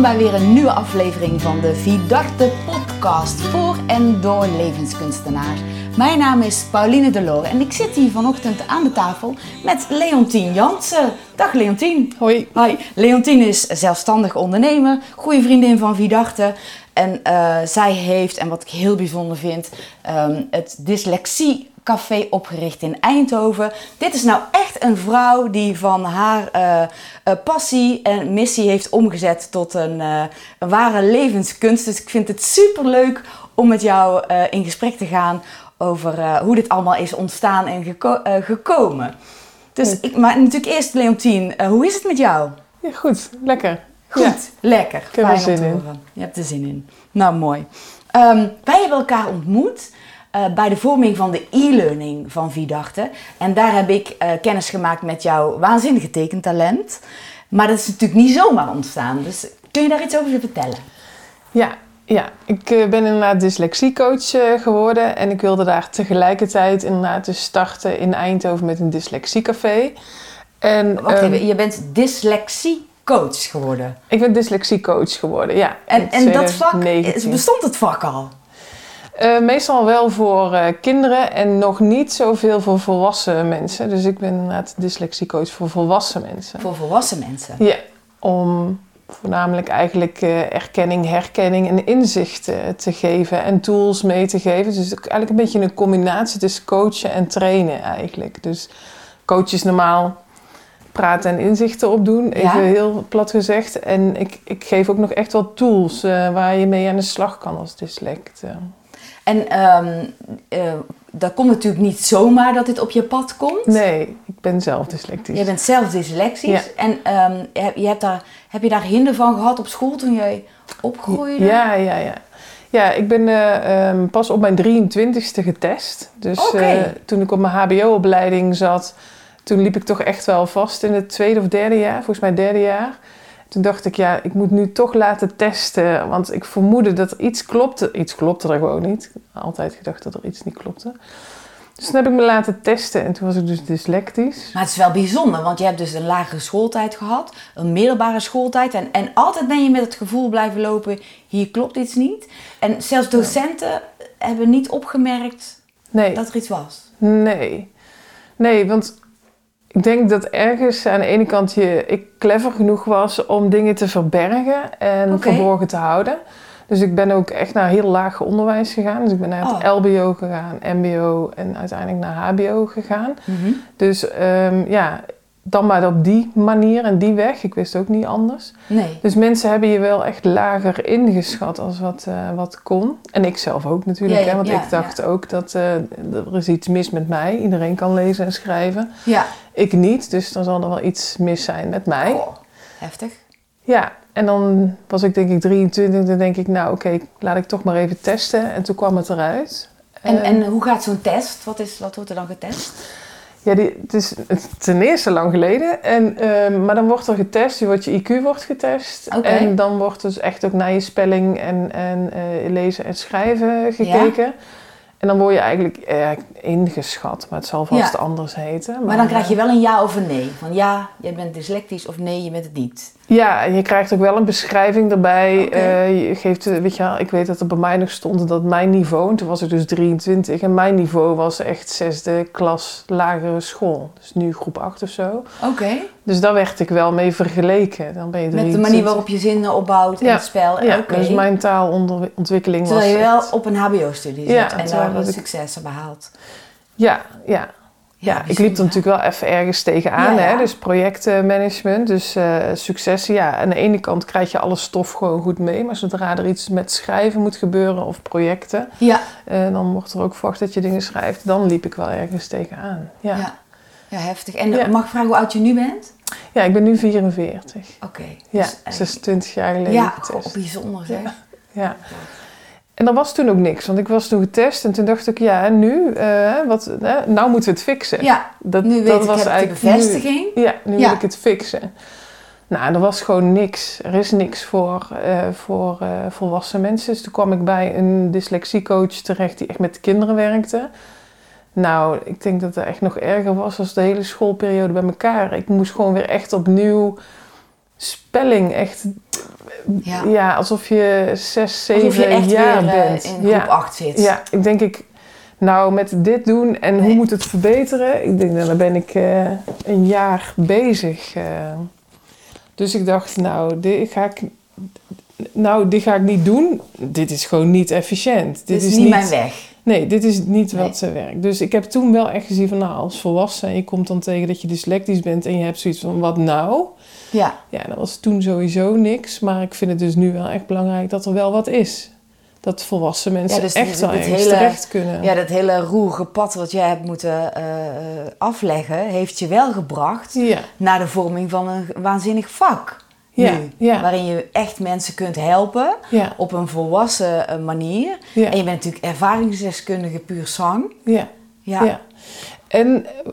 Welkom bij weer een nieuwe aflevering van de Vidarte podcast voor en door levenskunstenaars. Mijn naam is Pauline Delore en ik zit hier vanochtend aan de tafel met Leontien Jansen. Dag Leontien. Hoi. Hoi. Leontien is zelfstandig ondernemer, goede vriendin van Vidarte. En uh, zij heeft, en wat ik heel bijzonder vind, um, het dyslexie café opgericht in Eindhoven. Dit is nou echt een vrouw die van haar uh, uh, passie en missie heeft omgezet tot een, uh, een, ware levenskunst. Dus ik vind het super leuk om met jou in gesprek te gaan over hoe dit allemaal is ontstaan en geko gekomen. Dus ik, maar natuurlijk eerst Leontien, hoe is het met jou? Ja, goed, lekker. Goed, ja. lekker. Ik heb er zin in. Je hebt er zin in. Nou, mooi. Um, wij hebben elkaar ontmoet uh, bij de vorming van de e-learning van Vidarte. En daar heb ik uh, kennis gemaakt met jouw waanzinnige tekentalent. Maar dat is natuurlijk niet zomaar ontstaan. Dus kun je daar iets over vertellen? Ja, ja. ik uh, ben inderdaad dyslexiecoach geworden. En ik wilde daar tegelijkertijd inderdaad dus starten in Eindhoven met een dyslexiecafé. En, Wacht even, um, je bent dyslexiecoach geworden? Ik ben dyslexiecoach geworden, ja. En, en dat vak, bestond het vak al? Uh, meestal wel voor uh, kinderen en nog niet zoveel voor volwassen mensen. Dus ik ben inderdaad dyslexiecoach voor volwassen mensen. Voor volwassen mensen? Ja, om voornamelijk eigenlijk uh, erkenning, herkenning en inzicht te geven en tools mee te geven. Dus eigenlijk een beetje een combinatie tussen coachen en trainen eigenlijk. Dus coaches normaal praten en inzichten opdoen, even ja? heel plat gezegd. En ik, ik geef ook nog echt wel tools waar je mee aan de slag kan als dyslect. En um, uh, dat komt natuurlijk niet zomaar dat dit op je pad komt. Nee, ik ben zelf dyslectisch. Je bent zelf dyslectisch. Ja. En um, heb, je hebt daar, heb je daar hinder van gehad op school toen jij opgroeide? Ja, ja, ja. Ja, ik ben uh, um, pas op mijn 23ste getest. Dus okay. uh, toen ik op mijn HBO-opleiding zat, toen liep ik toch echt wel vast in het tweede of derde jaar, volgens mij derde jaar. Toen dacht ik, ja, ik moet nu toch laten testen. Want ik vermoedde dat er iets klopte. Iets klopte er gewoon niet. Altijd gedacht dat er iets niet klopte. Dus toen heb ik me laten testen en toen was ik dus dyslectisch. Maar het is wel bijzonder, want je hebt dus een lagere schooltijd gehad, een middelbare schooltijd. En, en altijd ben je met het gevoel blijven lopen, hier klopt iets niet. En zelfs docenten ja. hebben niet opgemerkt nee. dat er iets was. Nee. Nee, want ik denk dat ergens aan de ene kant je, ik clever genoeg was om dingen te verbergen en okay. verborgen te houden. Dus ik ben ook echt naar heel laag onderwijs gegaan. Dus ik ben naar het oh. LBO gegaan, MBO en uiteindelijk naar HBO gegaan. Mm -hmm. Dus um, ja, dan maar op die manier en die weg. Ik wist ook niet anders. Nee. Dus mensen hebben je wel echt lager ingeschat als wat, uh, wat kon. En ik zelf ook natuurlijk. Ja, hè, want ja, ik dacht ook dat uh, er is iets mis met mij. Iedereen kan lezen en schrijven. Ja. Ik niet, dus dan zal er wel iets mis zijn met mij. Oh, heftig. Ja, en dan was ik denk ik 23. Dan denk ik, nou oké, okay, laat ik toch maar even testen. En toen kwam het eruit. En, en hoe gaat zo'n test? Wat, is, wat wordt er dan getest? Ja, die, het is ten eerste lang geleden. En, uh, maar dan wordt er getest, je wordt je IQ wordt getest. Okay. En dan wordt dus echt ook naar je spelling en, en uh, lezen en schrijven gekeken. Ja. En dan word je eigenlijk eh, ingeschat, maar het zal vast ja. anders heten. Maar, maar, dan krijg je wel een ja of een nee. Van ja, je bent dyslectisch of nee, je bent het niet. Ja, en je krijgt ook wel een beschrijving erbij. Okay. Uh, je geeft, weet je, ik weet dat er bij mij nog stond dat mijn niveau, toen was ik dus 23, en mijn niveau was echt zesde klas lagere school. Dus nu groep 8 of zo. Oké. Okay. Dus daar werd ik wel mee vergeleken. Dan ben je 23. Met de manier waarop je zinnen opbouwt in ja. het spel. Ja, okay. dus mijn taalontwikkeling was Terwijl je wel echt... op een hbo-studie zit ja, en daar wat ik... successen behaald. Ja, ja. Ja, ik liep er natuurlijk wel even ergens tegenaan. Ja, ja. Hè? Dus projectmanagement, dus uh, successen. Ja, aan de ene kant krijg je alle stof gewoon goed mee. Maar zodra er iets met schrijven moet gebeuren of projecten... Ja. Uh, dan wordt er ook verwacht dat je dingen schrijft. Dan liep ik wel ergens tegenaan. Ja, ja. ja heftig. En mag ik vragen hoe oud je nu bent? Ja, ik ben nu 44. Oké. Okay, ja, dus 26 jaar geleden Ja, oh, bijzonder zeg. Ja. En er was toen ook niks, want ik was toen getest en toen dacht ik, ja, nu, uh, wat, uh, nou moeten we het fixen. Ja, dat, nu weet dat ik, was eigenlijk de bevestiging. Nu, ja, nu ja. wil ik het fixen. Nou, er was gewoon niks. Er is niks voor, uh, voor volwassen mensen. Dus toen kwam ik bij een dyslexiecoach terecht die echt met kinderen werkte. Nou, ik denk dat het echt nog erger was als de hele schoolperiode bij elkaar. Ik moest gewoon weer echt opnieuw spelling echt... Ja. Ja, alsof je zes, zeven jaar weer eh, bent. in groep ja. 8 zit. Ja, ik denk ik, nou met dit doen en hoe moet het verbeteren? Ik denk, nou, dan ben ik eh, een jaar bezig. eh. Dus ik dacht, nou, dit ga ik, nou, dit ga ik niet doen. Dit is gewoon niet efficiënt. Dit is niet mijn weg. Nee, dit is niet Nee. wat eh, werkt. Dus ik heb toen wel echt gezien van, nou, als volwassen... en je komt dan tegen dat je dyslectisch bent en je hebt zoiets van, wat nou? Ja, Ja, dat was toen sowieso niks. Maar ik vind het dus nu wel echt belangrijk dat er wel wat is. Dat volwassen mensen dus echt dit- wel dit ergens hele- terecht kunnen. ja, dat hele roerige pad wat jij hebt moeten eh, afleggen, heeft je wel gebracht ja. naar de vorming van een waanzinnig vak. Ja, nu, ja. Waarin je echt mensen kunt helpen Ja, op een volwassen eh, manier. ja, En je bent natuurlijk ervaringsdeskundige puur zang. ja, Ja. ja. En eh,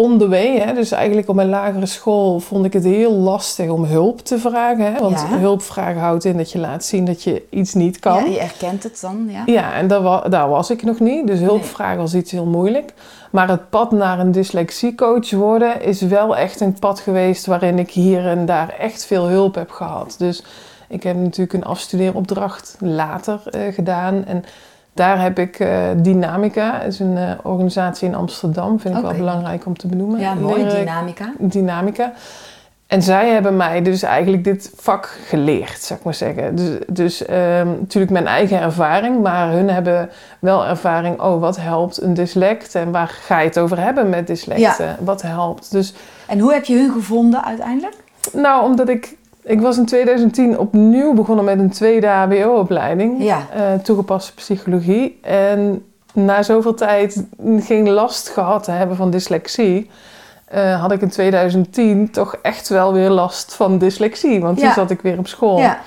on the way, hè, dus eigenlijk op mijn lagere school, vond ik het heel lastig om hulp te vragen. Hè? Want Ja. hulp vragen houdt in dat je laat zien dat je iets niet kan. Ja, je erkent het dan, ja. Ja, en daar, wa- daar was ik nog niet. Dus hulp Nee. vragen was iets heel moeilijk. Maar het pad naar een dyslexiecoach worden is wel echt een pad geweest waarin ik hier en daar echt veel hulp heb gehad. Dus ik heb natuurlijk een afstudeeropdracht later eh, gedaan. En daar heb ik eh, Dynamica, is een eh, organisatie in Amsterdam, vind ik wel belangrijk om te benoemen. Ja, mooi, dynamica. Dynamica. En zij hebben mij dus eigenlijk dit vak geleerd, zou ik maar zeggen. Dus, dus ehm, natuurlijk mijn eigen ervaring, maar hun hebben wel ervaring. Oh, wat helpt een dyslect en waar ga je het over hebben met dyslecten? Wat helpt? Dus En hoe heb je hun gevonden uiteindelijk? nou, omdat ik, ik was in 2010 opnieuw begonnen met een tweede HBO-opleiding, Ja. eh, toegepaste psychologie. En na zoveel tijd geen last gehad te hebben van dyslexie, eh, had ik in 2010 toch echt wel weer last van dyslexie. Want toen zat ik weer op school. Ja,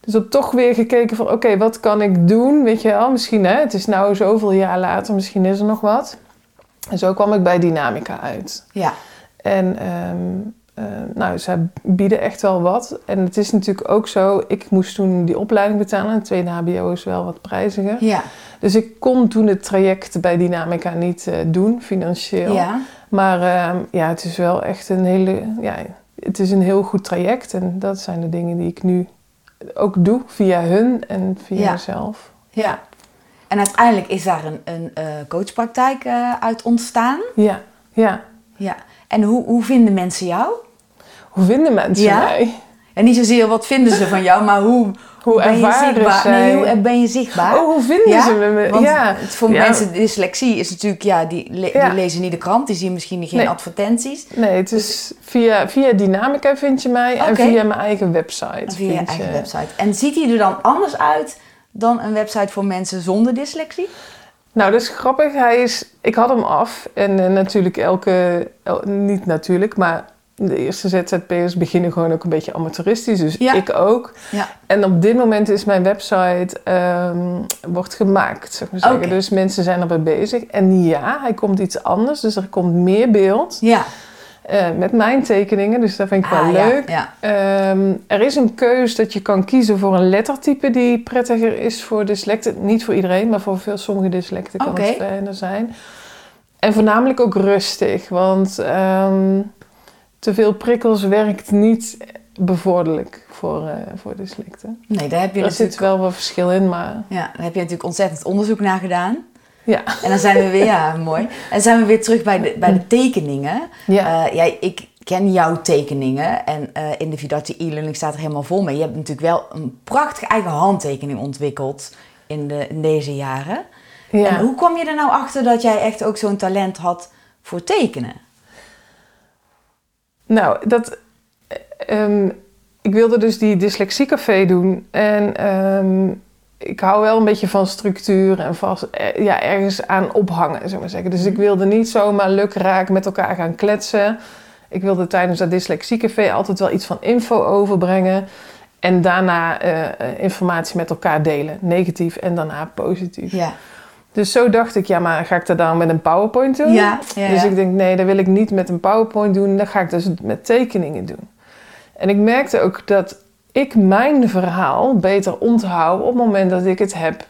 Dus op toch weer gekeken van, oké, wat kan ik doen? Weet je wel, misschien hè, het is nou zoveel jaar later, misschien is er nog wat. En zo kwam ik bij Dynamica uit. ja, En ehm, eh, nou, zij bieden echt wel wat. En het is natuurlijk ook zo, ik moest toen die opleiding betalen. En tweede HBO is wel wat prijziger. ja, Dus ik kon toen het traject bij Dynamica niet eh, doen, financieel. ja. Maar ehm, ja, het is wel echt een hele, ja, het is een heel goed traject. En dat zijn de dingen die ik nu ook doe via hun en via Ja. mezelf. ja. En uiteindelijk is daar een, een eh, coachpraktijk uit ontstaan. Ja, ja. Ja. En hoe, hoe vinden mensen jou? Hoe vinden mensen Ja? mij? En niet zozeer wat vinden ze van jou, maar hoe, Hoe ben je zichtbaar? Nee, hoe ben je zichtbaar? Oh, hoe vinden Ja? ze me? Want ja. voor Ja. mensen dyslexie is natuurlijk, ja, die, le- die lezen niet de krant, die zien misschien geen Nee. advertenties. Nee, het is via, via Dynamica vind je mij en via mijn eigen website. Via je eigen je- website. En ziet die er dan anders uit dan een website voor mensen zonder dyslexie? Nou, dat is grappig. Hij is, ik had hem af en eh, natuurlijk elke, el- niet natuurlijk, maar de eerste ZZP'ers beginnen gewoon ook een beetje amateuristisch. Dus Ja. ik ook. Ja. En op dit moment is mijn website ehm, wordt gemaakt, zeg maar zeggen. Dus mensen zijn erbij bezig. En ja, hij komt iets anders. Dus er komt meer beeld Ja. eh, met mijn tekeningen. Dus dat vind ik wel Ah, leuk. Ja. Ehm, er is een keus dat je kan kiezen voor een lettertype die prettiger is voor dyslecten. Niet voor iedereen, maar voor veel sommige dyslecten kan het fijner zijn. En voornamelijk ook rustig, want ehm, te veel prikkels werkt niet bevorderlijk voor, eh voor dyslecten. Nee, daar heb je Er zit natuurlijk, wel wat verschil in, maar ja, daar heb je natuurlijk ontzettend onderzoek naar gedaan. ja. En dan zijn we weer, ja, mooi. En dan zijn we weer terug bij de, bij de tekeningen. ja. Eh, ja, ik ken jouw tekeningen en eh, in de Vidarte e-learning staat er helemaal vol mee. Je hebt natuurlijk wel een prachtige eigen handtekening ontwikkeld in, de, in deze jaren. ja. En hoe kwam je er nou achter dat jij echt ook zo'n talent had voor tekenen? Nou, dat. eh, ehm, ik wilde dus die dyslexiecafé doen. En ehm, ik hou wel een beetje van structuur en vast, eh, ja, ergens aan ophangen, zeg maar zeggen. Dus ik wilde niet zomaar lukraak met elkaar gaan kletsen. Ik wilde tijdens dat dyslexiecafé altijd wel iets van info overbrengen. En daarna eh, eh, informatie met elkaar delen. Negatief en daarna positief. Ja, Dus zo dacht ik, ja, maar ga ik dat dan met een PowerPoint doen? ja, ja. Dus ik denk, nee, dat wil ik niet met een PowerPoint doen. Dat ga ik dus met tekeningen doen. En ik merkte ook dat ik mijn verhaal beter onthoud op het moment dat ik het heb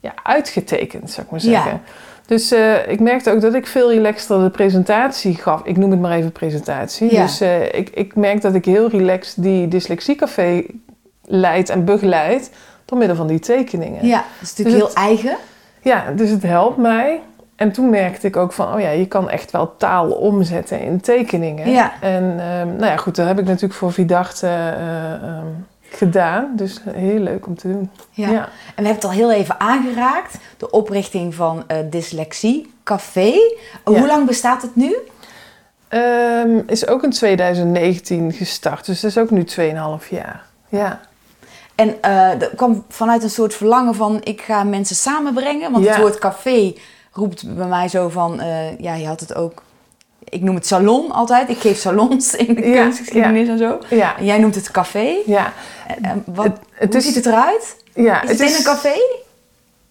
ja, uitgetekend, zou ik maar Ja. zeggen. Dus eh, ik merkte ook dat ik veel relaxter de presentatie gaf. Ik noem het maar even presentatie. Ja. Dus eh, ik, ik merk dat ik heel relaxed die dyslexiecafé leid en begeleid door middel van die tekeningen. Ja, dat is natuurlijk Dus heel eigen. Ja, dus het helpt mij. En toen merkte ik ook van, oh ja, je kan echt wel taal omzetten in tekeningen. Ja. En ehm, nou ja, goed, dat heb ik natuurlijk voor Vidachte eh, ehm, gedaan. Dus heel leuk om te doen. Ja. En we hebben het al heel even aangeraakt. De oprichting van eh, Dyslexie Café. Hoe Ja. lang bestaat het nu? Ehm, is ook in 2019 gestart, dus dat is ook nu 2,5 jaar. Ja. En eh, dat kwam vanuit een soort verlangen van ik ga mensen samenbrengen. Want Ja. het woord café roept bij mij zo van, eh, ja, je had het ook. Ik noem het salon altijd. Ik geef salons in de Ja, kunstgeschiedenis en zo. Ja. En jij noemt het café. Ja. En, en wat, Het- het hoe is- ziet het eruit? ja Is het, in een café?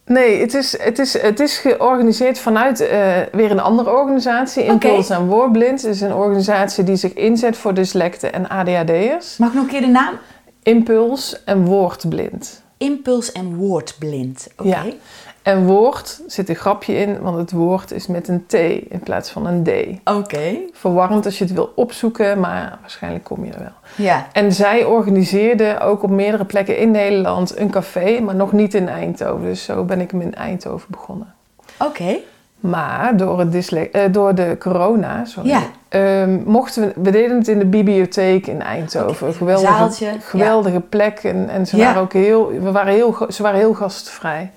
Nee, het is, het, is, het is georganiseerd vanuit weer een andere organisatie. Impuls en Woordblind. Is een organisatie die zich inzet voor dyslecten en ADHD'ers. Mag ik nog een keer de naam? Impuls en Woordblind. Impuls en woordblind. Oké. Ja. En woord zit een grapje in, want het woord is met een T in plaats van een D. Oké. Verwarrend als je het wil opzoeken, maar waarschijnlijk kom je er wel. Ja. En zij organiseerde ook op meerdere plekken in Nederland een café, maar nog niet in Eindhoven. Dus zo ben ik hem in Eindhoven begonnen. Oké. Maar door, het eh, door de corona, sorry, Ja. Ehm, mochten we, we deden het in de bibliotheek in Eindhoven. Een geweldige, zaaltje, geweldige plek. En, en ze, Ja. waren ook heel, we waren heel, ze waren heel gastvrij.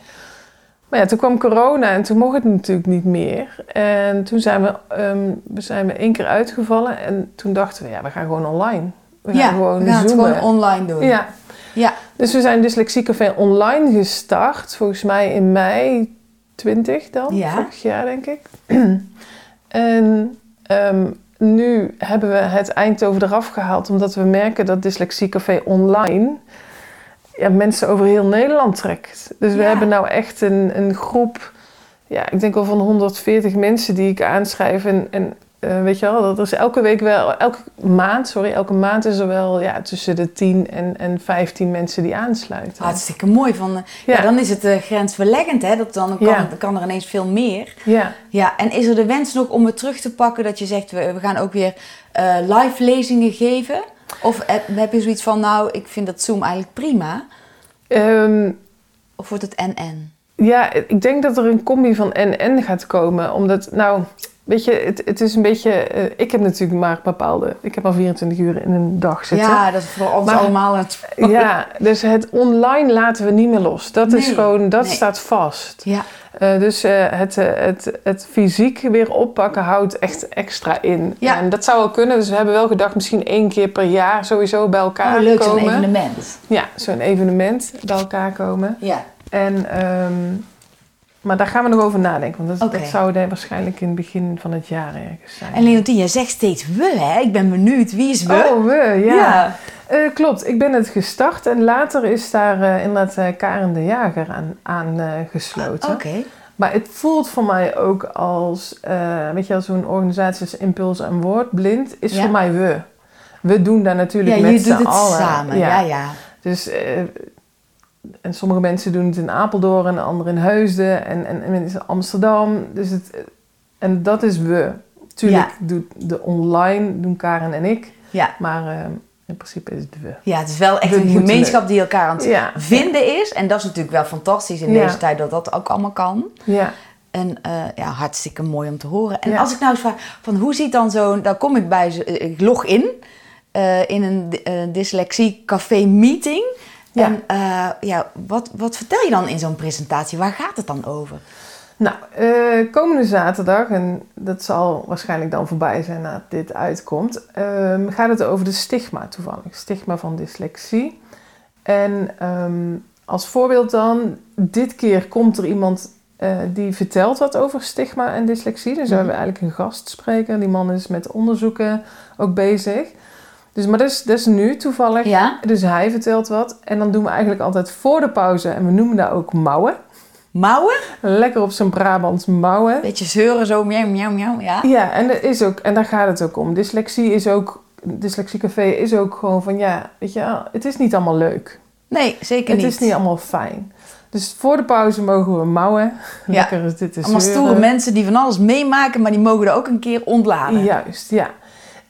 Maar ja, toen kwam corona en toen mocht het natuurlijk niet meer. En toen zijn we, ehm, we zijn we één keer uitgevallen. En toen dachten we, ja, we gaan gewoon online. We gaan ja, gewoon we gaan het gewoon online doen. Ja, Ja. dus we zijn Dyslexiecafé online gestart. Volgens mij in mei 20 dan. Ja. Vorig jaar denk ik. en ehm, nu hebben we het Eindhoven eraf gehaald. Omdat we merken dat Dyslexiecafé online... Ja, mensen over heel Nederland trekt. Dus we Ja. hebben nou echt een, een groep... Ja, ik denk wel van 140 mensen die ik aanschrijf. En, en eh, weet je wel, dat is elke week wel... Elke maand, sorry, elke maand is er wel ja, tussen de 10 en, en 15 mensen die aansluiten. Hartstikke mooi. Van, eh, ja. Ja. dan is het eh, grensverleggend, hè? Dat dan kan, Ja. kan er ineens veel meer. Ja, Ja, en is er de wens nog om het terug te pakken dat je zegt, we, we gaan ook weer live lezingen geven? Of heb, heb je zoiets van, nou, ik vind dat Zoom eigenlijk prima? Ehm, Of wordt het NN? ja, ik denk dat er een combi van en-en gaat komen. Omdat, nou, weet je, het, het is een beetje... eh, ik heb natuurlijk maar bepaalde... Ik heb maar 24 uur in een dag zitten. Ja, dat is voor ons Maar- allemaal het... Ja, dus het online laten we niet meer los. Dat is gewoon, dat nee. staat vast. Ja, Eh, dus eh, het, het, het fysiek weer oppakken houdt echt extra in. Ja. En dat zou wel kunnen. Dus we hebben wel gedacht, misschien één keer per jaar sowieso bij elkaar oh, leuk, zo'n komen. evenement. Ja, zo'n evenement bij elkaar komen. Ja, En, ehm, maar daar gaan we nog over nadenken. Want dat, Oké. dat zou waarschijnlijk in het begin van het jaar ergens zijn. en Leontien, jij zegt steeds we, hè? Ik ben benieuwd, wie is we? Oh, we, ja. Ja. Eh, klopt, ik ben het gestart en later is daar eh, inderdaad eh, Karen de Jager aan, aan eh, gesloten. Oké. Maar het voelt voor mij ook als, weet je, zo'n organisatie als Impuls en Woord, blind, is Ja. voor mij we. We doen daar natuurlijk Ja, met je z'n doet het allen. samen. Ja, ja. Dus, en sommige mensen doen het in Apeldoorn en anderen in Heusden en, en, en in Amsterdam. Dus het, en dat is we. Tuurlijk doet de online, doen Karen en ik. Ja. Maar eh, in principe is het we. Ja, het is wel echt We een gemeenschap die elkaar aan het Ja. vinden is. En dat is natuurlijk wel fantastisch in deze tijd dat dat ook allemaal kan. Ja. En eh, ja, hartstikke mooi om te horen. En als ik nou eens vraag, van hoe ziet dan zo'n... Dan kom ik bij, eh, ik log in in een dyslexie café meeting. Ja. En eh, ja, wat, wat vertel je dan in zo'n presentatie? Waar gaat het dan over? Nou, eh, komende zaterdag, en dat zal waarschijnlijk dan voorbij zijn nadat dit uitkomt, ehm, gaat het over de stigma toevallig. Stigma van dyslexie. En ehm, als voorbeeld dan, dit keer komt er iemand eh, die vertelt wat over stigma en dyslexie. Dus we Mhm. hebben eigenlijk een gastspreker. Die man is met onderzoeken ook bezig. Dus, maar dat is, dat is nu toevallig. Ja? Dus hij vertelt wat. En dan doen we eigenlijk altijd voor de pauze, en we noemen dat ook mouwen. Mouwen? Lekker op zijn Brabants mouwen. Beetje zeuren zo, miauw, miauw, miauw. Ja? Ja, en, dat is ook, en daar gaat het ook om. Dyslexie is ook, dyslexiecafé is ook gewoon van, ja, weet je, het is niet allemaal leuk. Nee, zeker het niet. is niet allemaal fijn. Dus voor de pauze mogen we mouwen. Lekker is dit te Allemaal stoere mensen die van alles meemaken, maar die mogen er ook een keer ontladen. Juist, ja.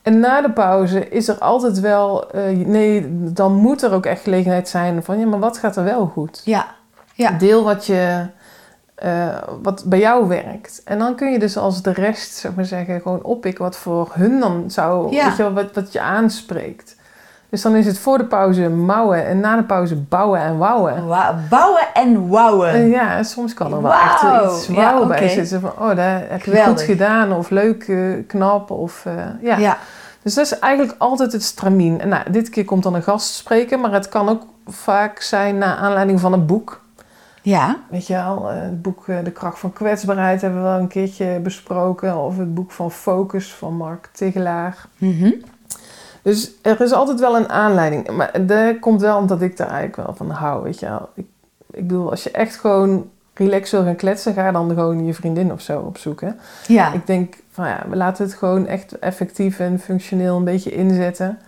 En na de pauze is er altijd wel, eh, nee, dan moet er ook echt gelegenheid zijn van, ja, maar wat gaat er wel goed? Ja. ja. Deel wat, je, uh, wat bij jou werkt. En dan kun je dus als de rest, zeg maar zeggen, gewoon oppikken wat voor hun dan zou, ja. weet je, wat, wat je aanspreekt. Dus dan is het voor de pauze mouwen en na de pauze bouwen en wouwen. bouwen en wouwen. Uh, ja, soms kan er wel echt iets wauw ja, bij zitten. Van, oh, dat heb je goed gedaan. Of leuk, uh, knap. Of, uh, ja. ja. Dus dat is eigenlijk altijd het stramien. En nou, dit keer komt dan een gast spreken. Maar het kan ook vaak zijn naar aanleiding van een boek. Ja. Weet je wel, het boek De Kracht van Kwetsbaarheid hebben we wel een keertje besproken. Of het boek van Focus van Mark Tegelaar. Mm dus er is altijd wel een aanleiding. Maar dat komt wel omdat ik daar eigenlijk wel van hou, weet je wel. Ik, ik bedoel, als je echt gewoon relax wil gaan kletsen, ga dan gewoon je vriendin of zo opzoeken. Ja. Ik denk van ja, we laten het gewoon echt effectief en functioneel een beetje inzetten.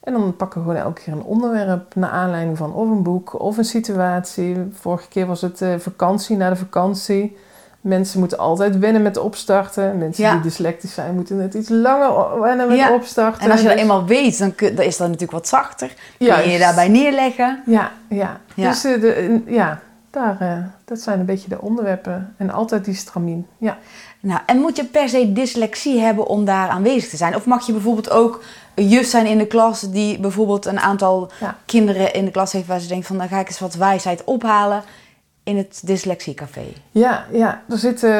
En dan pakken we gewoon elke keer een onderwerp naar aanleiding van of een boek of een situatie. Vorige keer was het uh, vakantie, na de vakantie. Mensen moeten altijd wennen met opstarten. Mensen die dyslectisch zijn, moeten net iets langer wennen met opstarten. En als je dat dus- eenmaal weet, dan, dan is dat natuurlijk wat zachter. Kun je je daarbij neerleggen. Ja, ja. Dus uh, de, ja, daar, uh, dat zijn een beetje de onderwerpen. En altijd die stramien. Ja. Nou, en moet je per se dyslexie hebben om daar aanwezig te zijn? Of mag je bijvoorbeeld ook een juf zijn in de klas die bijvoorbeeld een aantal kinderen in de klas heeft waar ze denkt van dan ga ik eens wat wijsheid ophalen in het dyslexiecafé. Ja, ja, er zitten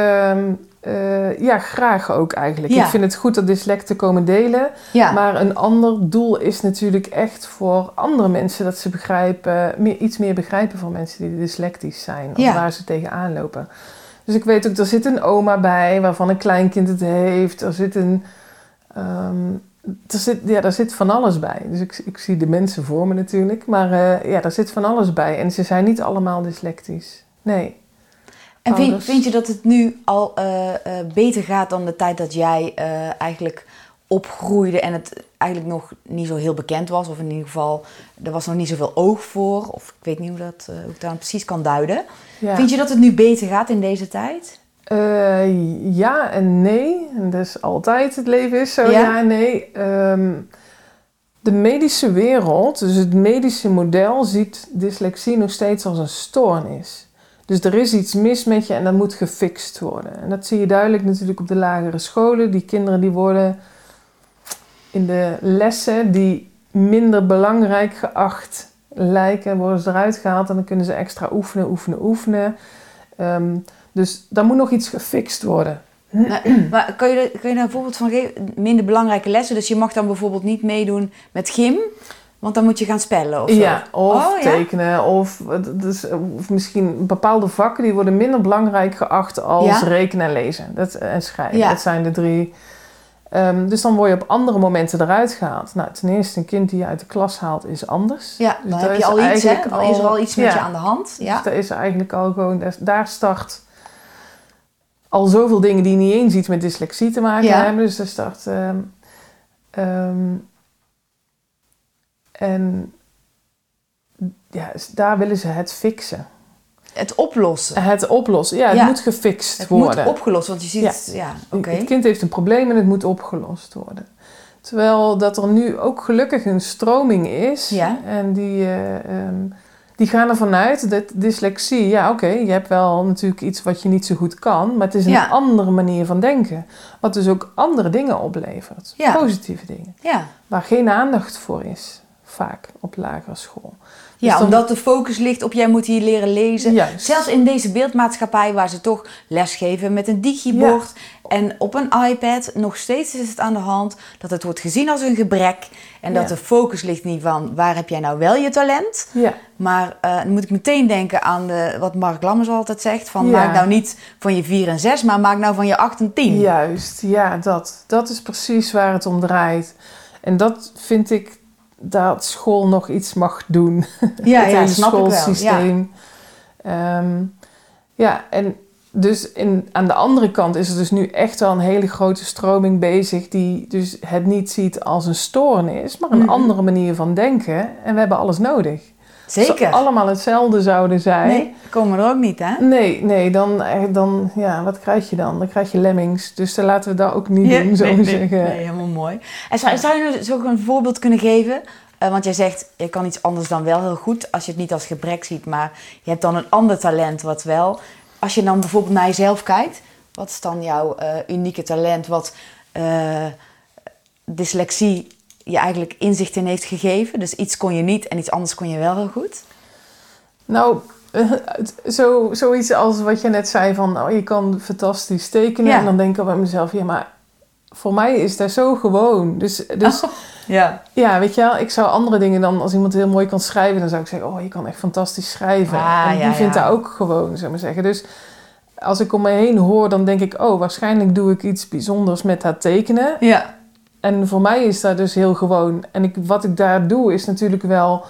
uh, ja, graag ook eigenlijk. Ik vind het goed dat dyslecten komen delen. Ja. Maar een ander doel is natuurlijk echt voor andere mensen dat ze begrijpen, meer, iets meer begrijpen van mensen die dyslectisch zijn. Of waar ze tegenaan lopen. Dus ik weet ook, er zit een oma bij waarvan een kleinkind het heeft. Er zit een. Um, er zit, ja, daar zit van alles bij. Dus ik, ik zie de mensen voor me natuurlijk. Maar uh, ja, daar zit van alles bij. En ze zijn niet allemaal dyslectisch. Nee. En vind, vind je dat het nu al uh, uh, beter gaat dan de tijd dat jij eigenlijk opgroeide en het eigenlijk nog niet zo heel bekend was? Of in ieder geval, er was nog niet zoveel oog voor. Of ik weet niet hoe, dat, hoe ik dat precies kan duiden. Vind je dat het nu beter gaat in deze tijd? Ja en nee. En dus altijd het leven is zo ja, en nee. Um, de medische wereld, dus het medische model, ziet dyslexie nog steeds als een stoornis. Dus er is iets mis met je en dat moet gefixt worden. En dat zie je duidelijk natuurlijk op de lagere scholen. Die kinderen die worden in de lessen die minder belangrijk geacht lijken, worden ze eruit gehaald en dan kunnen ze extra oefenen, oefenen, oefenen. Um, dus daar moet nog iets gefixt worden. Nou, maar kan je, kan je een voorbeeld van geven? Minder belangrijke lessen. Dus je mag dan bijvoorbeeld niet meedoen met gym. Want dan moet je gaan spellen of zo. Ja, of oh, tekenen. Of, dus, of misschien bepaalde vakken die worden minder belangrijk geacht als rekenen en lezen. Dat, en schrijven. Dat zijn de drie. Um, dus dan word je op andere momenten eruit gehaald. Nou, ten eerste, een kind die je uit de klas haalt is anders. Ja, dus dan heb je al iets, hè? Dan is er al iets met je aan de hand. Ja. Dus daar is eigenlijk al gewoon... Daar start al zoveel dingen die niet eens iets met dyslexie te maken hebben. Dus dat start. Um, um, en ja, daar willen ze het fixen. Het oplossen. Het oplossen, ja, het moet gefixt het worden. Het moet opgelost, want je ziet, ja, oké. Het kind heeft een probleem en het moet opgelost worden. Terwijl dat er nu ook gelukkig een stroming is. Ja. En die, uh, um, die gaan ervan uit dat dyslexie, ja oké, je hebt wel natuurlijk iets wat je niet zo goed kan, maar het is een andere manier van denken. Wat dus ook andere dingen oplevert. Positieve dingen. Ja. Waar geen aandacht voor is, vaak op lagere school. Ja, dus omdat de focus ligt op jij moet hier leren lezen. Juist. Zelfs in deze beeldmaatschappij waar ze toch lesgeven met een digibord en op een iPad. Nog steeds is het aan de hand dat het wordt gezien als een gebrek. En dat de focus ligt niet van waar heb jij nou wel je talent. Ja. Maar uh, dan moet ik meteen denken aan de, wat Mark Lammers altijd zegt. Van maak nou niet van je 4 en 6, maar maak nou van je 8 en 10. Juist, ja, dat. Dat is precies waar het om draait. En dat vind ik dat school nog iets mag doen. Ja, het ja, snap schoolsysteem. Ik wel. Ja. Um, ja, en dus in, aan de andere kant is er dus nu echt wel een hele grote stroming bezig die dus het niet ziet als een stoornis, maar een mhm. andere manier van denken. En we hebben alles nodig. Zeker. Als ze allemaal hetzelfde zouden zijn. Nee, komen er ook niet, hè? Nee, nee dan, eh, dan, ja, wat krijg je dan? Dan krijg je lemmings. Dus dan laten we dat ook niet Ja, doen, zo nee, nee, zeggen. Nee, helemaal mooi. En zou, zou je nou zo een voorbeeld kunnen geven? Eh, want jij zegt, je kan iets anders dan wel heel goed als je het niet als gebrek ziet, maar je hebt dan een ander talent wat wel. Als je dan bijvoorbeeld naar jezelf kijkt, wat is dan jouw eh, unieke talent wat eh, dyslexie je eigenlijk inzicht in heeft gegeven? Dus iets kon je niet en iets anders kon je wel heel goed? Nou, zo, zoiets als wat je net zei van, oh, je kan fantastisch tekenen. Ja. En dan denk ik bij mezelf, ja, maar voor mij is dat zo gewoon. Dus, dus Ja. ja, weet je wel, ik zou andere dingen dan, als iemand heel mooi kan schrijven, dan zou ik zeggen, oh, je kan echt fantastisch schrijven. Ah, en die ja, vindt ja. dat ook gewoon, zou ik maar zeggen. Dus als ik om me heen hoor, dan denk ik, oh, waarschijnlijk doe ik iets bijzonders met dat tekenen. Ja. En voor mij is dat dus heel gewoon. En ik, wat ik daar doe, is natuurlijk wel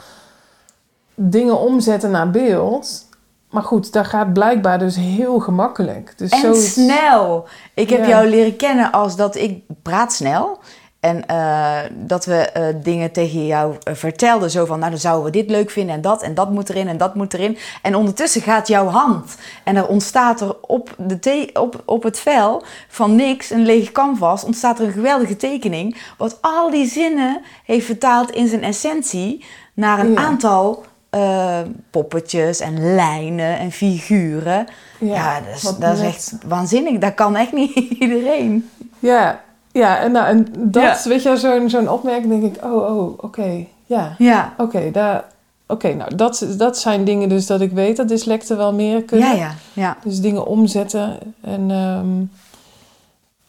dingen omzetten naar beeld. Maar goed, dat gaat blijkbaar dus heel gemakkelijk. Dus En zoiets- snel. Ik heb Ja. jou leren kennen als dat ik praat snel. En eh, dat we eh, dingen tegen jou eh, vertelden. Zo van, nou dan zouden we dit leuk vinden en dat. En dat moet erin en dat moet erin. En ondertussen gaat jouw hand. En er ontstaat er op, de te- op, op het vel van niks, een leeg canvas, ontstaat er een geweldige tekening. Wat al die zinnen heeft vertaald in zijn essentie naar een Ja. aantal poppetjes en lijnen en figuren. Ja, dat, is, dat is echt waanzinnig. Dat kan echt niet iedereen. Ja, ja en, nou, en dat, Ja. weet je, zo'n zo'n opmerking denk ik, oh, oh, oké, ja. Ja. Oké, daar... Oké, nou, dat, dat zijn dingen dus dat ik weet dat dyslecten wel meer kunnen. Ja, ja, ja. Dus dingen omzetten en ehm,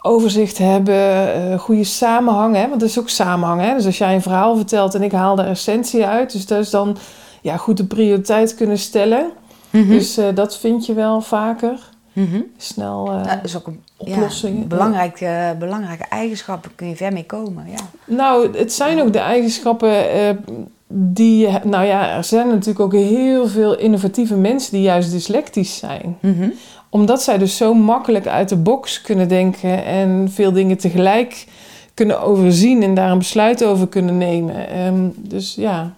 overzicht hebben, eh, goede samenhang. Hè? Want dat is ook samenhang. Hè? Dus als jij een verhaal vertelt en ik haal de essentie uit. Dus dat is dan ja, goed de prioriteit kunnen stellen. Mhm. Dus eh, dat vind je wel vaker. Mhm. Snel eh, dat is ook een oplossingen. Ja, belangrijke, belangrijke eigenschappen kun je ver mee komen. Ja. Nou, het zijn ook de eigenschappen eh, die... Nou ja, er zijn natuurlijk ook heel veel innovatieve mensen die juist dyslectisch zijn. Mhm. Omdat zij dus zo makkelijk uit de box kunnen denken en veel dingen tegelijk kunnen overzien en daar een besluit over kunnen nemen. Ehm, dus ja,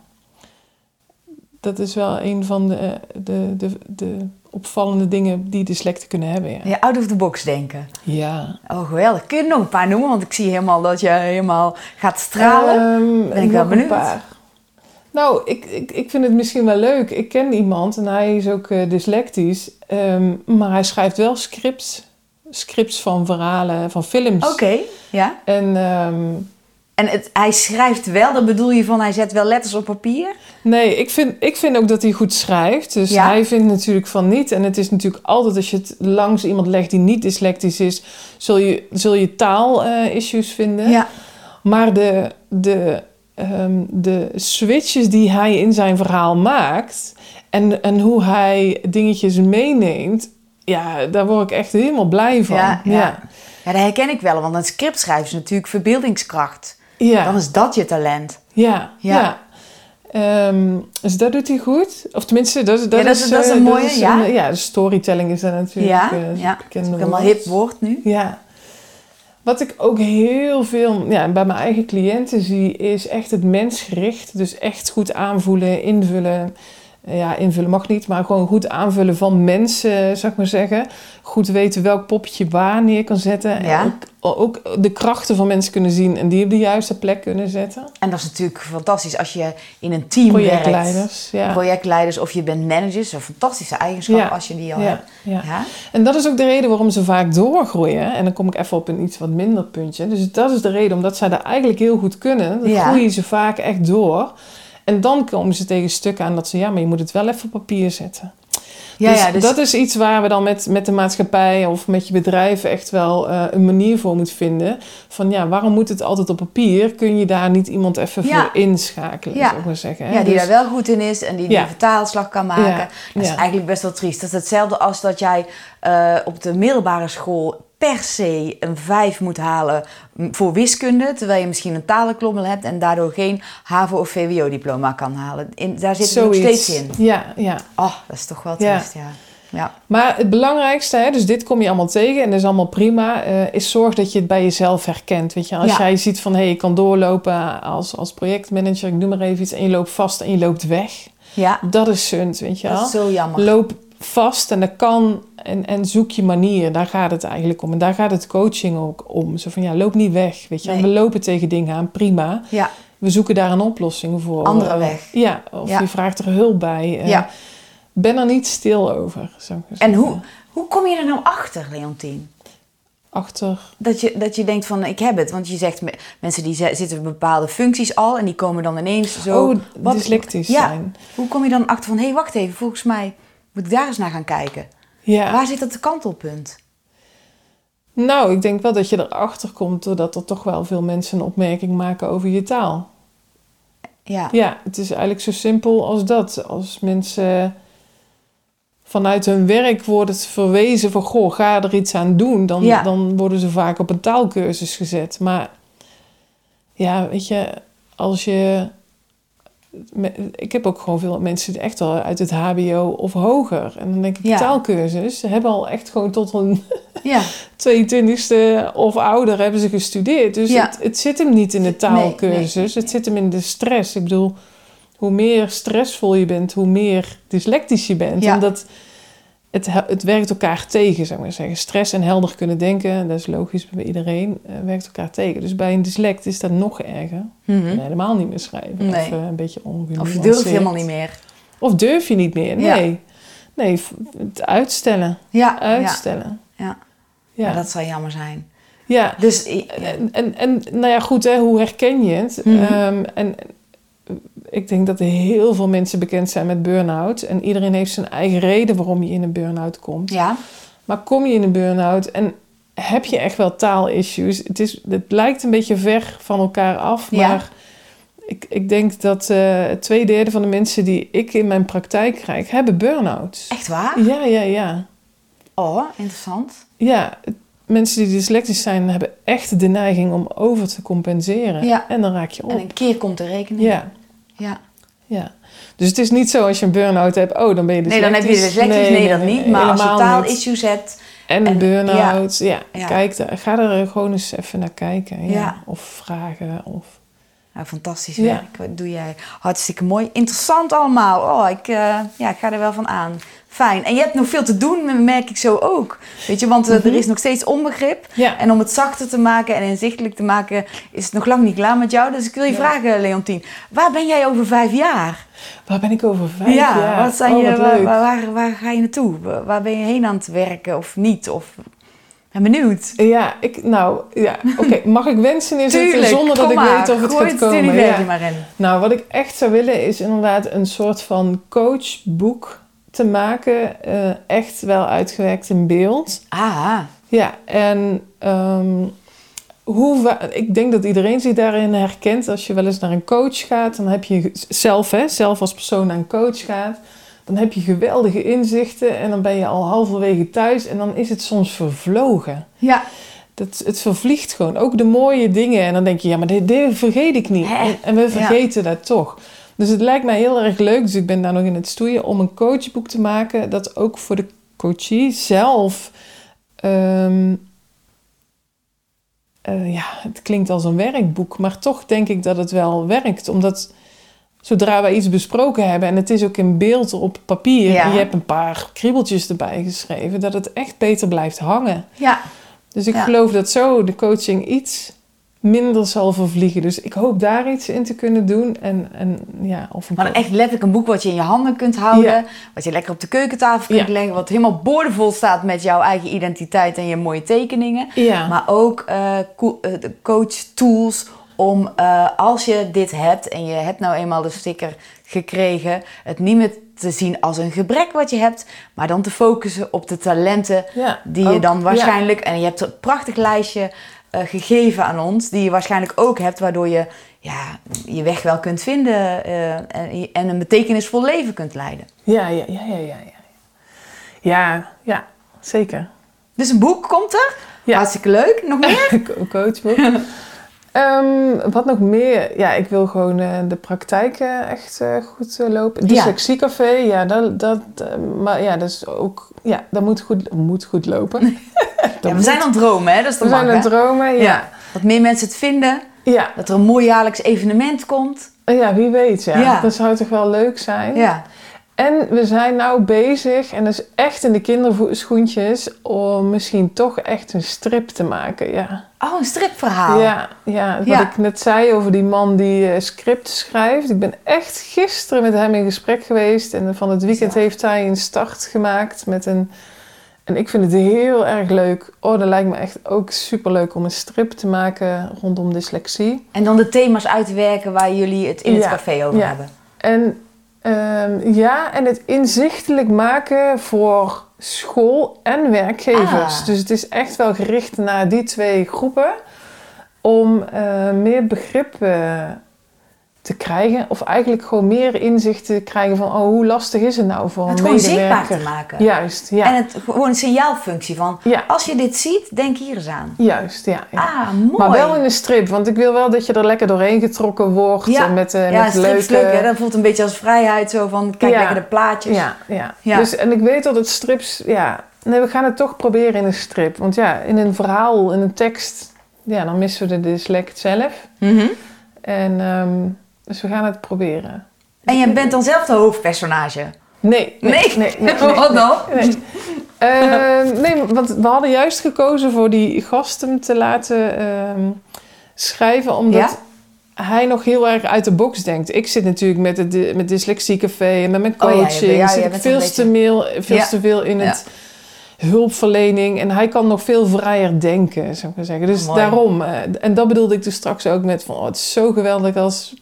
dat is wel een van de, de, de, de opvallende dingen die dyslecten kunnen hebben. Ja. Ja, out of the box denken. ja. Oh, geweldig. Kun je nog een paar noemen? Want ik zie helemaal dat je helemaal gaat stralen. Ehm, Ben ik wel een benieuwd. paar. Nou, ik, ik, ik vind het misschien wel leuk. Ik ken iemand en hij is ook eh, dyslectisch. ehm, maar hij schrijft wel scripts. Scripts van verhalen, van films. Oké, ja. En ehm, En het, hij schrijft wel, dat bedoel je van hij zet wel letters op papier? Nee, ik vind, ik vind ook dat hij goed schrijft. Dus Ja? hij vindt natuurlijk van niet. En het is natuurlijk altijd als je het langs iemand legt die niet dyslectisch is, zul je, zul je taal-issues vinden. Ja. Maar de, de, ehm, de switches die hij in zijn verhaal maakt en, en hoe hij dingetjes meeneemt, ja, daar word ik echt helemaal blij van. Ja, ja. ja. Ja, dat herken ik wel. Want een script schrijven is natuurlijk verbeeldingskracht. Ja. Dan is dat je talent. Ja, Ja. ja. Ehm, dus dat doet hij goed. Of tenminste, dat, dat, Ja, dat is- is, dat is eh, een mooie, ja. een- ja, de storytelling is daar natuurlijk Ja, eh, ja. bekende Helemaal woord. hip woord nu. Ja. Wat ik ook heel veel ja, bij mijn eigen cliënten zie, is echt het mensgericht. Dus echt goed aanvoelen, invullen. Ja, invullen mag niet, maar gewoon goed aanvullen van mensen, ik maar zeggen. Goed weten welk poppetje waar neer kan zetten. Ja. En ook, ook de krachten van mensen kunnen zien en die op de juiste plek kunnen zetten. En dat is natuurlijk fantastisch als je in een team werkt. Projectleiders, ja. Projectleiders of je bent manager. Dat is een fantastische eigenschap Ja. als je die al hebt. ja. Ja? En dat is ook de reden waarom ze vaak doorgroeien. En dan kom ik even op een iets wat minder puntje. Dus dat is de reden omdat zij dat eigenlijk heel goed kunnen. Dan groeien ze vaak echt door. En dan komen ze tegen stukken aan dat ze... ja, maar je moet het wel even op papier zetten. Ja, dus, ja, dus dat is iets waar we dan met, met de maatschappij of met je bedrijf echt wel eh, een manier voor moet vinden. Van ja, waarom moet het altijd op papier? Kun je daar niet iemand even Ja. voor inschakelen, Ja. zou ik maar zeggen. hè? ja, die Dus- daar wel goed in is en die die vertaalslag kan maken. Dat is eigenlijk best wel triest. Dat is hetzelfde als dat jij eh, op de middelbare school per se een 5 moet halen voor wiskunde, terwijl je misschien een talenklommel hebt en daardoor geen HAVO of VWO-diploma kan halen. In, daar zit het nog steeds in. Ja, ja. Oh, dat is toch wel triest, ja. Ja, Maar het belangrijkste, hè, dus dit kom je allemaal tegen en dat is allemaal prima, eh, is zorg dat je het bij jezelf herkent. Weet je, als Ja. jij ziet van hé, hey, ik kan doorlopen als, als projectmanager, ik noem maar even iets, en je loopt vast en je loopt weg. Ja. Dat is sunt, weet je wel. Dat is zo jammer. Loop vast en dat kan en, en zoek je manier. Daar gaat het eigenlijk om. En daar gaat het coaching ook om. Zo van, ja, loop niet weg, weet je. Nee. We lopen tegen dingen aan, prima. Ja, We zoeken daar een oplossing voor. Andere weg. Ja, of Ja. je vraagt er hulp bij. Eh, Ja. Ben er niet stil over, en hoe, hoe kom je er nou achter, Leontien? Achter... Dat je, dat je denkt van, ik heb het. Want je zegt, me- mensen die zi- zitten in bepaalde functies al... en die komen dan ineens zo... Oh, dyslectisch ja, zijn. Hoe kom je dan achter van, hé, hey, wacht even, volgens mij moet ik daar eens naar gaan kijken. Ja. Waar zit dat kantelpunt? Nou, ik denk wel dat je erachter komt doordat er toch wel veel mensen een opmerking maken over je taal. Ja, Ja, het is eigenlijk zo simpel als dat. Als mensen vanuit hun werk worden verwezen van... goh, ga er iets aan doen. Dan, Ja. dan worden ze vaak op een taalkursus gezet. Maar ja, weet je, als je... Ik heb ook gewoon veel mensen die echt al uit het hbo of hoger. En dan denk ik, Ja. taalkursus. Ze hebben al echt gewoon tot een ja, 22e of ouder hebben ze gestudeerd. Dus Ja. het, het zit hem niet in de taalkursus. Het zit hem in de stress. Ik bedoel, hoe meer stressvol je bent, hoe meer dyslectisch je bent. Omdat het, he- het werkt elkaar tegen, zou ik maar zeggen. Stress en helder kunnen denken, dat is logisch bij iedereen, eh, werkt elkaar tegen. Dus bij een dyslect is dat nog erger. Mhm. En helemaal niet meer schrijven. Nee. Of eh, een beetje ongenuanceerd. Of je durft helemaal niet meer. Of durf je niet meer. Ja. Nee. Nee, het uitstellen. Ja, ja, Uitstellen. ja. Ja. Maar dat zou jammer zijn. ja. Dus, en, en nou ja, goed, hè, hoe herken je het? Mhm. Ehm, en ik denk dat er heel veel mensen bekend zijn met burn-out. En iedereen heeft zijn eigen reden waarom je in een burn-out komt. ja, Maar kom je in een burn-out en heb je echt wel taalissues? Het, is, het lijkt een beetje ver van elkaar af, Ja. maar ik, ik denk dat eh twee derde van de mensen die ik in mijn praktijk krijg, hebben burn-outs. echt waar? Ja, ja, ja. Oh, interessant. Ja, mensen die dyslectisch zijn, hebben echt de neiging om over te compenseren. Ja. En dan raak je op. En een keer komt de rekening. Ja, ja. ja. Dus het is niet zo als je een burn-out hebt, oh, dan ben je Nee, dyslectisch. dan heb je dyslectisch. Nee, dat niet. Maar als je taalissues hebt... En een en- burn-out, ja. Ja. Kijk, daar- ga er gewoon eens even naar kijken. Ja. Ja. Of vragen. Of... Nou, fantastisch Ja. werk. Wat doe jij? Hartstikke mooi. Interessant allemaal. Oh, ik, eh, ja, ik ga er wel van aan. Fijn. En je hebt nog veel te doen, merk ik zo ook. Weet je, want eh, er is nog steeds onbegrip. Ja. En om het zachter te maken en inzichtelijk te maken, is het nog lang niet klaar met jou. Dus ik wil je Ja. vragen, Leontien. Waar ben jij over vijf jaar? Waar ben ik over vijf ja, jaar? wat zijn Oh, je, wat waar, leuk. waar, waar, waar ga je naartoe? Waar, ben je heen aan het werken of niet? Of, ben benieuwd. Ja, ik, nou, ja, oké. Mag ik wensen inzetten Tuurlijk, zonder dat ik maar. weet of het gaat komen? Ja. maar in. Nou, wat ik echt zou willen is inderdaad een soort van coachboek te maken. eh, echt wel uitgewerkt in beeld. Ah, Ja, en ehm, hoe ik denk dat iedereen zich daarin herkent. Als je wel eens naar een coach gaat, dan heb je zelf, hè, zelf als persoon naar een coach gaat, dan heb je geweldige inzichten en dan ben je al halverwege thuis en dan is het soms vervlogen. ja. Dat, het vervliegt gewoon. Ook de mooie dingen. En dan denk je, ja, maar dit, dit vergeet ik niet. En we vergeten dat toch. Dus het lijkt mij heel erg leuk, dus ik ben daar nog in het stoeien, om een coachboek te maken dat ook voor de coachie zelf. ehm, eh, ja, het klinkt als een werkboek, maar toch denk ik dat het wel werkt. Omdat zodra wij iets besproken hebben en het is ook in beeld op papier Ja. en je hebt een paar kriebeltjes erbij geschreven, dat het echt beter blijft hangen. Ja, Dus ik Ja. geloof dat zo de coaching iets minder zal vervliegen. Dus ik hoop daar iets in te kunnen doen. En, en ja, of een maar echt letterlijk een boek wat je in je handen kunt houden. Ja. Wat je lekker op de keukentafel kunt Ja. leggen. Wat helemaal boordevol staat met jouw eigen identiteit en je mooie tekeningen. Ja. Maar ook co- de coach tools om eh, als je dit hebt en je hebt nou eenmaal de sticker gekregen, het niet meer te zien als een gebrek wat je hebt, maar dan te focussen op de talenten ja, die je dan ja. waarschijnlijk, en je hebt een prachtig lijstje eh, gegeven aan ons, die je waarschijnlijk ook hebt, waardoor je ja, je weg wel kunt vinden eh, en, en een betekenisvol leven kunt leiden. Ja, ja, ja, ja, ja, ja. Ja, zeker. Dus een boek komt er. Ja. Hartstikke leuk. Nog meer? Co- coachboek. Ehm, wat nog meer? Ja, ik wil gewoon eh, de praktijk eh, echt eh, goed lopen. Ja. Dyslexiecafé, ja, dat, dat, eh, maar ja, dat is ook, ja, dat moet goed, moet goed lopen. Dat Ja, we moet- zijn aan het dromen, hè? Dat is we zijn aan het dromen, ja. Ja. Dat meer mensen het vinden. Ja. Dat er een mooi jaarlijks evenement komt. Ja, wie weet, ja. Ja. Dat zou toch wel leuk zijn. Ja. En we zijn nou bezig, en dat is echt in de kinderschoentjes, om misschien toch echt een strip te maken, ja. Oh, een stripverhaal. Ja, ja, wat Ja. ik net zei over die man die eh, script schrijft. Ik ben echt gisteren met hem in gesprek geweest. En van het weekend heeft hij een start gemaakt met een... En ik vind het heel erg leuk. Oh, dat lijkt me echt ook superleuk om een strip te maken rondom dyslexie. En dan de thema's uitwerken waar jullie het in het Ja, café over ja. hebben. En ehm, ja, en het inzichtelijk maken voor school en werkgevers. Ah. Dus het is echt wel gericht naar die twee groepen om eh, meer begrip eh, te krijgen. Of eigenlijk gewoon meer inzicht te krijgen van oh, hoe lastig is het nou voor Het een gewoon zichtbaar medewerker. te maken. Juist, ja. En het gewoon een signaalfunctie van, Ja. als je dit ziet, denk hier eens aan. Juist, ja. ja. Ah, mooi. maar wel in een strip, want ik wil wel dat je er lekker doorheen getrokken wordt. Ja. en met, eh ja, met strip is leuke... leuk, hè? Dat voelt een beetje als vrijheid, zo van, kijk lekker de plaatjes. Ja, ja. Ja. Dus, en ik weet dat het strips, ja, nee, we gaan het toch proberen in een strip. Want ja, in een verhaal, in een tekst, ja, dan missen we de dyslect zelf. Mhm. En dus dus we gaan het proberen. En je bent dan zelf de hoofdpersonage? Nee, nee, Nee? nee. nee, Wat dan? Nee. Eh, nee, want we hadden juist gekozen voor die gasten te laten ehm, schrijven, omdat hij nog heel erg uit de box denkt. Ik zit natuurlijk met het met dyslexiecafé en met mijn Oh ja, coaching. ja, ja, zit jij ik veel, te, beetje- veel, te veel in het hulpverlening. En hij kan nog veel vrijer denken, zou ik maar zeggen. Dus daarom. eh, en dat bedoelde ik dus straks ook met van... Oh, het is zo geweldig als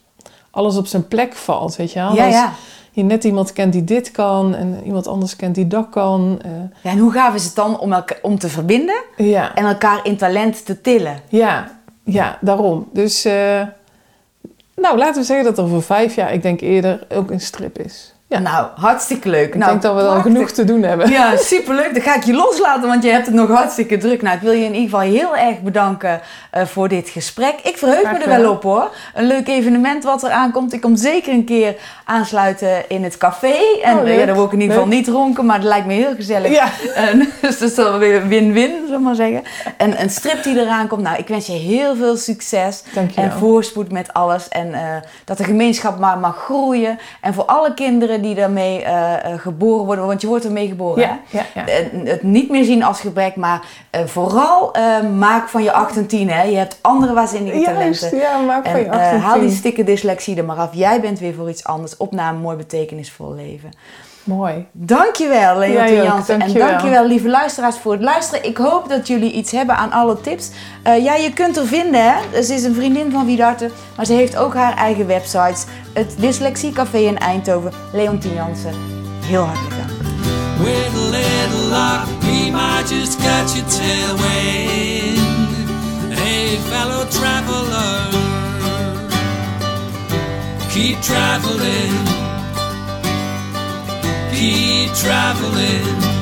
alles op zijn plek valt, weet je wel? Ja, ja. je net iemand kent die dit kan en iemand anders kent die dat kan. eh, ja. En hoe gaaf is het dan om, elka- om te verbinden ja. en elkaar in talent te tillen? Ja, ja, daarom. Dus, eh, nou, laten we zeggen dat er voor vijf jaar, ik denk eerder, ook een strip is. Ja. Nou, hartstikke leuk. ik nou, denk dat we dan prachtig. genoeg te doen hebben. Ja, superleuk. Dan ga ik je loslaten, want je hebt het nog hartstikke druk. Nou, ik wil je in ieder geval heel erg bedanken eh, voor dit gesprek. Ik verheug Graag me er wel op hoor. Een leuk evenement wat er aankomt. Ik kom zeker een keer aansluiten in het café. En Oh, eh, ja, dan wil ik in ieder geval Leuk. niet ronken, maar het lijkt me heel gezellig. Ja. En, dus dat is dan weer win-win, zullen we maar zeggen. En een strip die eraan komt. Nou, ik wens je heel veel succes. Dankjewel. En voorspoed met alles. En eh, dat de gemeenschap maar mag groeien. En voor alle kinderen die daarmee eh, eh, geboren worden. Want je wordt ermee geboren, hè? Ja, ja, ja. Eh, het niet meer zien als gebrek, maar vooral maak van je 8 en 10. Hè. Je hebt andere waanzinnige Juist, talenten. ja, maak van je En eh, 18. haal die stikke dyslexie er maar af. Jij bent weer voor iets anders. Op naar een mooi betekenisvol leven. Mooi. Dankjewel, Leontien ook, Jansen. dankjewel. En dankjewel, lieve luisteraars, voor het luisteren. Ik hoop dat jullie iets hebben aan alle tips. Eh, ja, je kunt er vinden, hè. Ze is een vriendin van Wiedarte, maar ze heeft ook haar eigen websites. Het Dyslexiecafé in Eindhoven. Leontien Jansen, heel hartelijk dank. With a little luck, we might just catch a tailwind. Hey, fellow traveler, keep traveling, keep traveling.